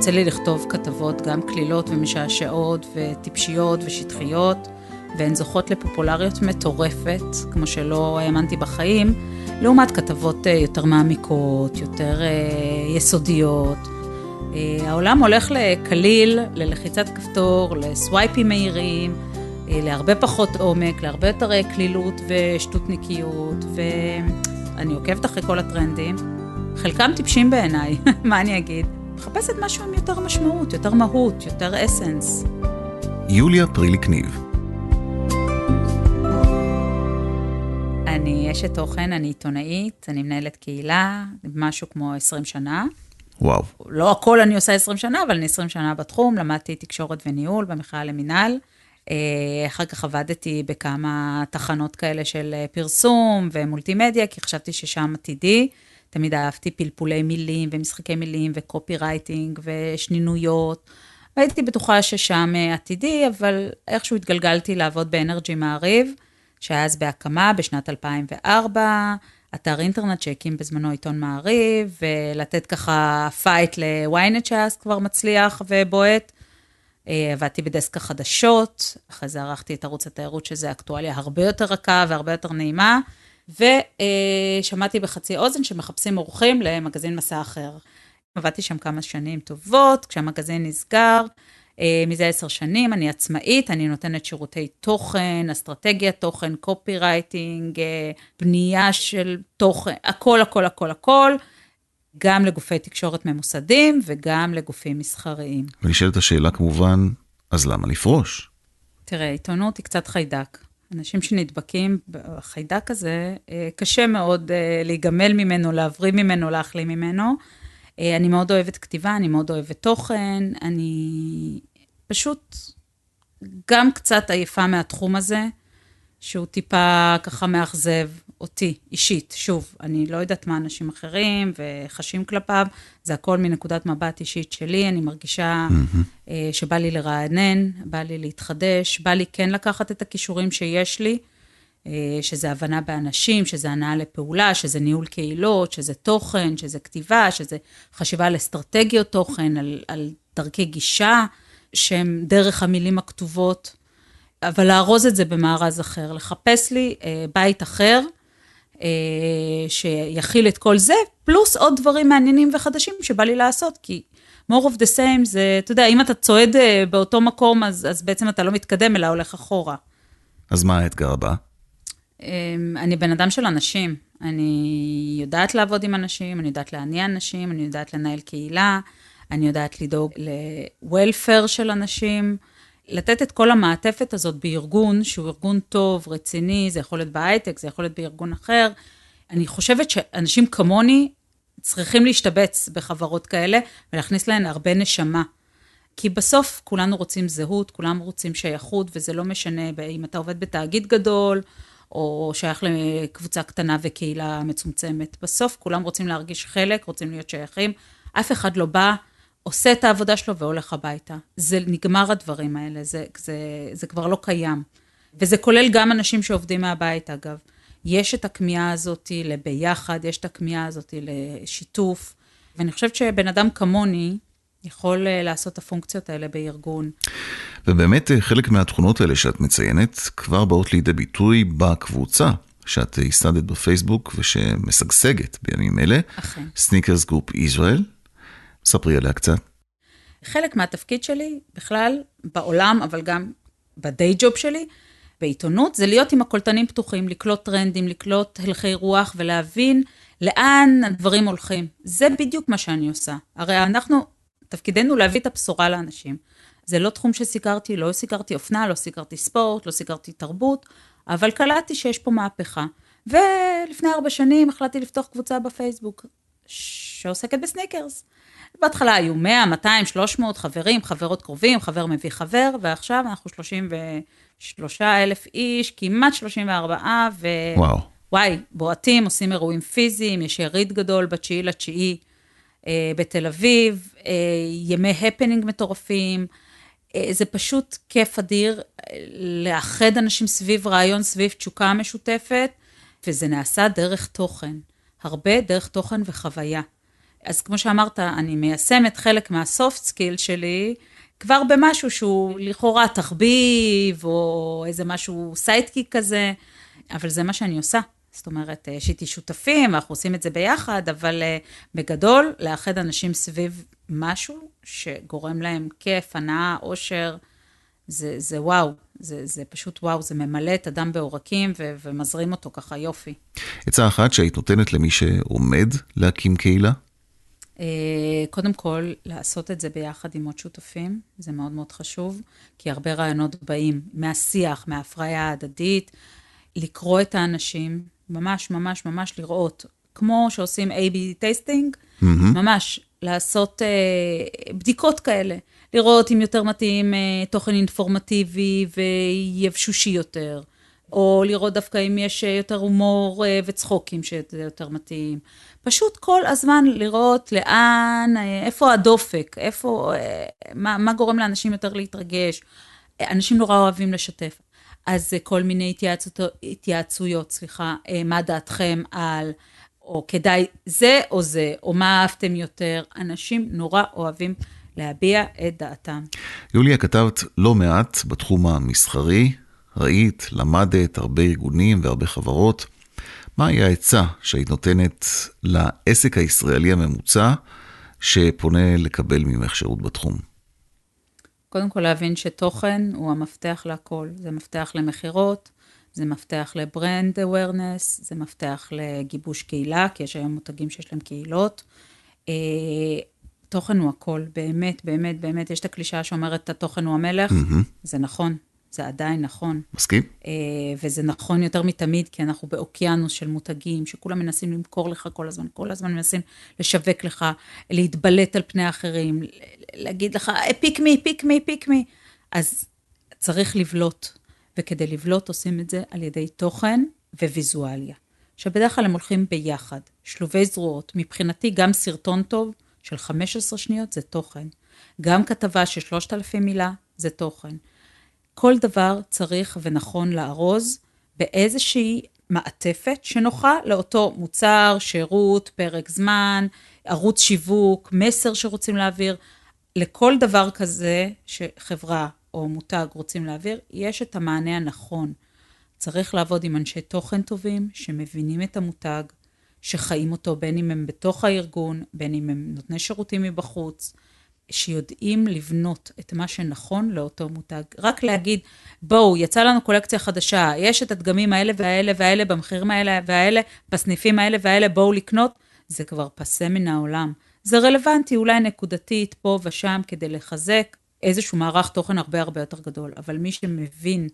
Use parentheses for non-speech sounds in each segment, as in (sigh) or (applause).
יוצא לי לכתוב כתבות גם קלילות ומשעשעות וטיפשיות ושטחיות, והן זוכות לפופולריות מטורפת, כמו שלא האמנתי בחיים, לעומת כתבות אה, יותר מעמיקות, יותר אה, יסודיות. אה, העולם הולך לקליל, ללחיצת כפתור, לסווייפים מהירים, להרבה פחות עומק, להרבה יותר קלילות ושטותניקיות, ואני עוקבת אחרי כל הטרנדים. חלקם טיפשים בעיניי, (laughs) מה אני אגיד? מחפשת משהו עם יותר משמעות, יותר מהות, יותר אסנס. יוליה פריליק ניב אני אשת תוכן, אני עיתונאית, אני מנהלת קהילה, משהו כמו 20 שנה. וואו. לא הכל אני עושה 20 שנה, אבל אני 20 שנה בתחום, למדתי תקשורת וניהול במכללה למינהל. אה, אחר כך עבדתי בכמה תחנות כאלה של אה, פרסום ומולטימדיה, כי חשבתי ששם עתידי. תמיד אהבתי פלפולי מילים ומשחקי מילים ו copywriting ושנינויות. והייתי בטוחה ששם אה, עתידי, אבל איכשהו התגלגלתי לעבוד ב-nrg מעריב. שהיה אז בהקמה בשנת 2004, אתר אינטרנט שהקים בזמנו עיתון מעריב, ולתת ככה fight ל-ynet אז כבר מצליח ובועט. אה, עבדתי בדסק החדשות, אחרי זה ערכתי את ערוץ התיירות, שזה אקטואליה הרבה יותר רכה והרבה יותר נעימה, ושמעתי בחצי אוזן שמחפשים אורחים למגזין מסע אחר. עבדתי שם כמה שנים טובות, כשהמגזין נסגר, אה, מזה עשר שנים, אני עצמאית, אני נותנת שירותי תוכן, אסטרטגיית תוכן, קופי רייטינג, אה, בנייה של תוכן, הכל, הכל, הכל, הכל, גם לגופי תקשורת ממוסדים וגם לגופים מסחריים. ונשאלת השאלה כמובן, אז למה לפרוש? תראה, עיתונות היא קצת חיידק. אנשים שנדבקים בחיידק הזה, אה, קשה מאוד להיגמל ממנו, להבריא ממנו, להחלים ממנו. אני מאוד אוהבת כתיבה, אני מאוד אוהבת תוכן, אני פשוט גם קצת עייפה מהתחום הזה, שהוא טיפה ככה מאכזב אותי, אישית. שוב, אני לא יודעת מה אנשים אחרים וחשים כלפיו, זה הכל מנקודת מבט אישית שלי, אני מרגישה mm-hmm. שבא לי לרענן, בא לי להתחדש, בא לי כן לקחת את הכישורים שיש לי, אה, שזה הבנה באנשים, שזה הנאה לפעולה, שזה ניהול קהילות, שזה תוכן, שזה כתיבה, שזה חשיבה על אסטרטגיות תוכן, על, על דרכי גישה. שהם דרך המילים הכתובות, אבל לארוז את זה במארז אחר, לחפש לי אה, בית אחר, אה, שיכיל את כל זה, פלוס עוד דברים מעניינים וחדשים שבא לי לעשות, כי more of the same זה, אתה יודע, אם אתה צועד אה, באותו מקום, אז, אז בעצם אתה לא מתקדם, אלא הולך אחורה. אז מה האתגר הבא? אה, אני בן אדם של אנשים. אני יודעת לעבוד עם אנשים, אני יודעת להניע אנשים, אני יודעת לנהל קהילה, אני יודעת לדאוג ל-welfare של אנשים, לתת את כל המעטפת הזאת בארגון, שהוא ארגון טוב, רציני, זה יכול להיות בהייטק, זה יכול להיות בארגון אחר. אני חושבת שאנשים כמוני צריכים להשתבץ בחברות כאלה ולהכניס להן הרבה נשמה. כי בסוף כולנו רוצים זהות, כולם רוצים שייכות, וזה לא משנה אם אתה עובד בתאגיד גדול, או שייך לקבוצה קטנה וקהילה מצומצמת. בסוף כולם רוצים להרגיש חלק, רוצים להיות שייכים. אף אחד לא בא עושה את העבודה שלו והולך הביתה. זה נגמר הדברים האלה, זה, זה, זה כבר לא קיים. וזה כולל גם אנשים שעובדים מהבית, אגב. יש את הכמיהה הזאת לביחד, יש את הכמיהה הזאת לשיתוף, ואני חושבת שבן אדם כמוני יכול אה, לעשות את הפונקציות האלה בארגון. ובאמת אה, חלק מהתכונות האלה שאת מציינת כבר באות לידי ביטוי בקבוצה שאת ייסדת בפייסבוק ושמשגשגת בימים אלה. אכן. Sneakers Group ישראל. ספרי עליה קצת. חלק מהתפקיד שלי בכלל בעולם, אבל גם ב day job שלי, בעיתונות, זה להיות עם הקולטנים פתוחים, לקלוט טרנדים, לקלוט הלכי רוח ולהבין לאן הדברים הולכים. זה בדיוק מה שאני עושה. הרי אנחנו, תפקידנו להביא את הבשורה לאנשים. זה לא תחום שסיקרתי, לא סיקרתי אופנה, לא סיקרתי ספורט, לא סיקרתי תרבות, אבל קלטתי שיש פה מהפכה. ולפני ארבע שנים החלטתי לפתוח קבוצה בפייסבוק שעוסקת בסניקרס. בהתחלה היו 100, 200, 300 חברים, חברות קרובים, חבר מביא חבר, ועכשיו אנחנו 33 אלף איש, כמעט 34, ו... וואו. וואי, בועטים, עושים אירועים פיזיים, יש יריד גדול בתשיעי לתשיעי אה, בתל אביב, אה, ימי הפנינג מטורפים. אה, זה פשוט כיף אדיר אה, לאחד אנשים סביב רעיון, סביב תשוקה משותפת, וזה נעשה דרך תוכן. הרבה דרך תוכן וחוויה. אז כמו שאמרת, אני מיישמת חלק מה soft skill שלי, כבר במשהו שהוא לכאורה תחביב, או איזה משהו sidekick כזה, אבל זה מה שאני עושה. זאת אומרת, יש איתי שותפים, אנחנו עושים את זה ביחד, אבל uh, בגדול, לאחד אנשים סביב משהו שגורם להם כיף, הנאה, אושר, זה, זה וואו, זה, זה פשוט וואו, זה ממלא את אדם בעורקים ו- ומזרים אותו ככה יופי. עצה אחת שהיית נותנת למי שעומד להקים קהילה? Uh, קודם כל, לעשות את זה ביחד עם עוד שותפים, זה מאוד מאוד חשוב, כי הרבה רעיונות באים מהשיח, מההפריה ההדדית, לקרוא את האנשים, ממש ממש ממש לראות, כמו שעושים A-B טייסטינג, mm-hmm. ממש לעשות uh, בדיקות כאלה, לראות אם יותר מתאים uh, תוכן אינפורמטיבי ויבשושי יותר, או לראות דווקא אם יש יותר הומור uh, וצחוקים שזה יותר מתאים. פשוט כל הזמן לראות לאן, uh, איפה הדופק, איפה, מה, מה גורם לאנשים יותר להתרגש. אנשים נורא אוהבים לשתף. אז כל מיני התייעצות, התייעצויות, סליחה, אה, מה דעתכם על, או כדאי זה או זה, או מה אהבתם יותר. אנשים נורא אוהבים להביע את דעתם. יוליה, כתבת לא מעט בתחום המסחרי, ראית, למדת הרבה ארגונים והרבה חברות. מהי העצה שהיית נותנת לעסק הישראלי הממוצע שפונה לקבל ממך שירות בתחום? קודם כל להבין שתוכן הוא המפתח להכל. זה מפתח למכירות, זה מפתח לברנד אווירנס, זה מפתח לגיבוש קהילה, כי יש היום מותגים שיש להם קהילות. אה, תוכן הוא הכל, באמת, באמת, באמת. יש את הקלישאה שאומרת, התוכן הוא המלך, mm-hmm. זה נכון, זה עדיין נכון. מסכים. אה, וזה נכון יותר מתמיד, כי אנחנו באוקיינוס של מותגים, שכולם מנסים למכור לך כל הזמן, כל הזמן מנסים לשווק לך, להתבלט על פני האחרים, להגיד לך, פיק מי, פיק מי, פיק מי. אז צריך לבלוט, וכדי לבלוט עושים את זה על ידי תוכן וויזואליה. שבדרך כלל הם הולכים ביחד, שלובי זרועות. מבחינתי, גם סרטון טוב של 15 שניות זה תוכן. גם כתבה של 3,000 מילה זה תוכן. כל דבר צריך ונכון לארוז באיזושהי מעטפת שנוחה לאותו מוצר, שירות, פרק זמן, ערוץ שיווק, מסר שרוצים להעביר. לכל דבר כזה שחברה או מותג רוצים להעביר, יש את המענה הנכון. צריך לעבוד עם אנשי תוכן טובים, שמבינים את המותג, שחיים אותו בין אם הם בתוך הארגון, בין אם הם נותני שירותים מבחוץ, שיודעים לבנות את מה שנכון לאותו מותג. רק להגיד, בואו, יצא לנו קולקציה חדשה, יש את הדגמים האלה והאלה והאלה במחירים האלה והאלה, בסניפים האלה והאלה, בואו לקנות, זה כבר פסה מן העולם. זה רלוונטי אולי נקודתית פה ושם כדי לחזק איזשהו מערך תוכן הרבה הרבה יותר גדול, אבל מי שמבין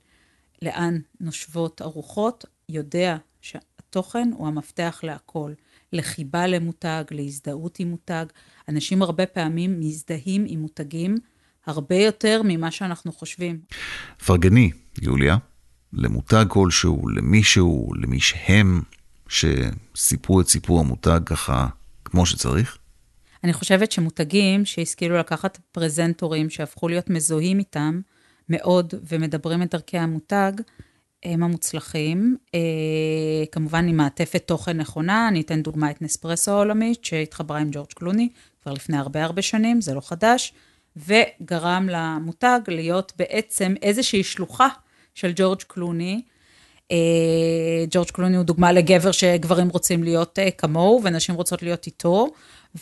לאן נושבות הרוחות, יודע שהתוכן הוא המפתח להכל. לחיבה למותג, להזדהות עם מותג. אנשים הרבה פעמים מזדהים עם מותגים הרבה יותר ממה שאנחנו חושבים. פרגני, יוליה, למותג כלשהו, למישהו, למי שהם, שסיפרו את סיפור המותג ככה כמו שצריך? אני חושבת שמותגים שהשכילו לקחת פרזנטורים שהפכו להיות מזוהים איתם מאוד ומדברים את דרכי המותג, הם המוצלחים, אה, כמובן עם מעטפת תוכן נכונה, אני אתן דוגמא את נספרסו העולמית, שהתחברה עם ג'ורג' קלוני כבר לפני הרבה הרבה שנים, זה לא חדש, וגרם למותג להיות בעצם איזושהי שלוחה של ג'ורג' קלוני. אה, ג'ורג' קלוני הוא דוגמה לגבר שגברים רוצים להיות אה, כמוהו, ונשים רוצות להיות איתו,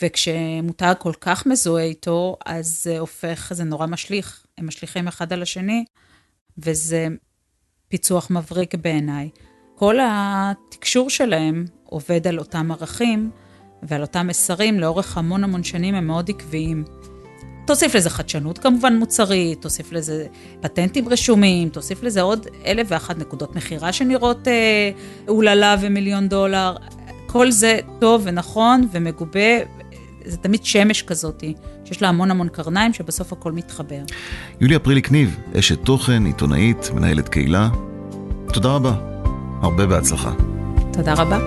וכשמותג כל כך מזוהה איתו, אז זה הופך, זה נורא משליך, הם משליכים אחד על השני, וזה פיצוח מבריק בעיניי. כל התקשור שלהם עובד על אותם ערכים ועל אותם מסרים לאורך המון המון שנים הם מאוד עקביים. תוסיף לזה חדשנות כמובן מוצרית, תוסיף לזה פטנטים רשומים, תוסיף לזה עוד אלף ואחת נקודות מכירה שנראות אה, אוללה ומיליון דולר. כל זה טוב ונכון ומגובה, זה תמיד שמש כזאת, שיש לה המון המון קרניים שבסוף הכל מתחבר. יוליה פריליק ניב, אשת תוכן, עיתונאית, מנהלת קהילה, תודה רבה. הרבה בהצלחה. תודה רבה.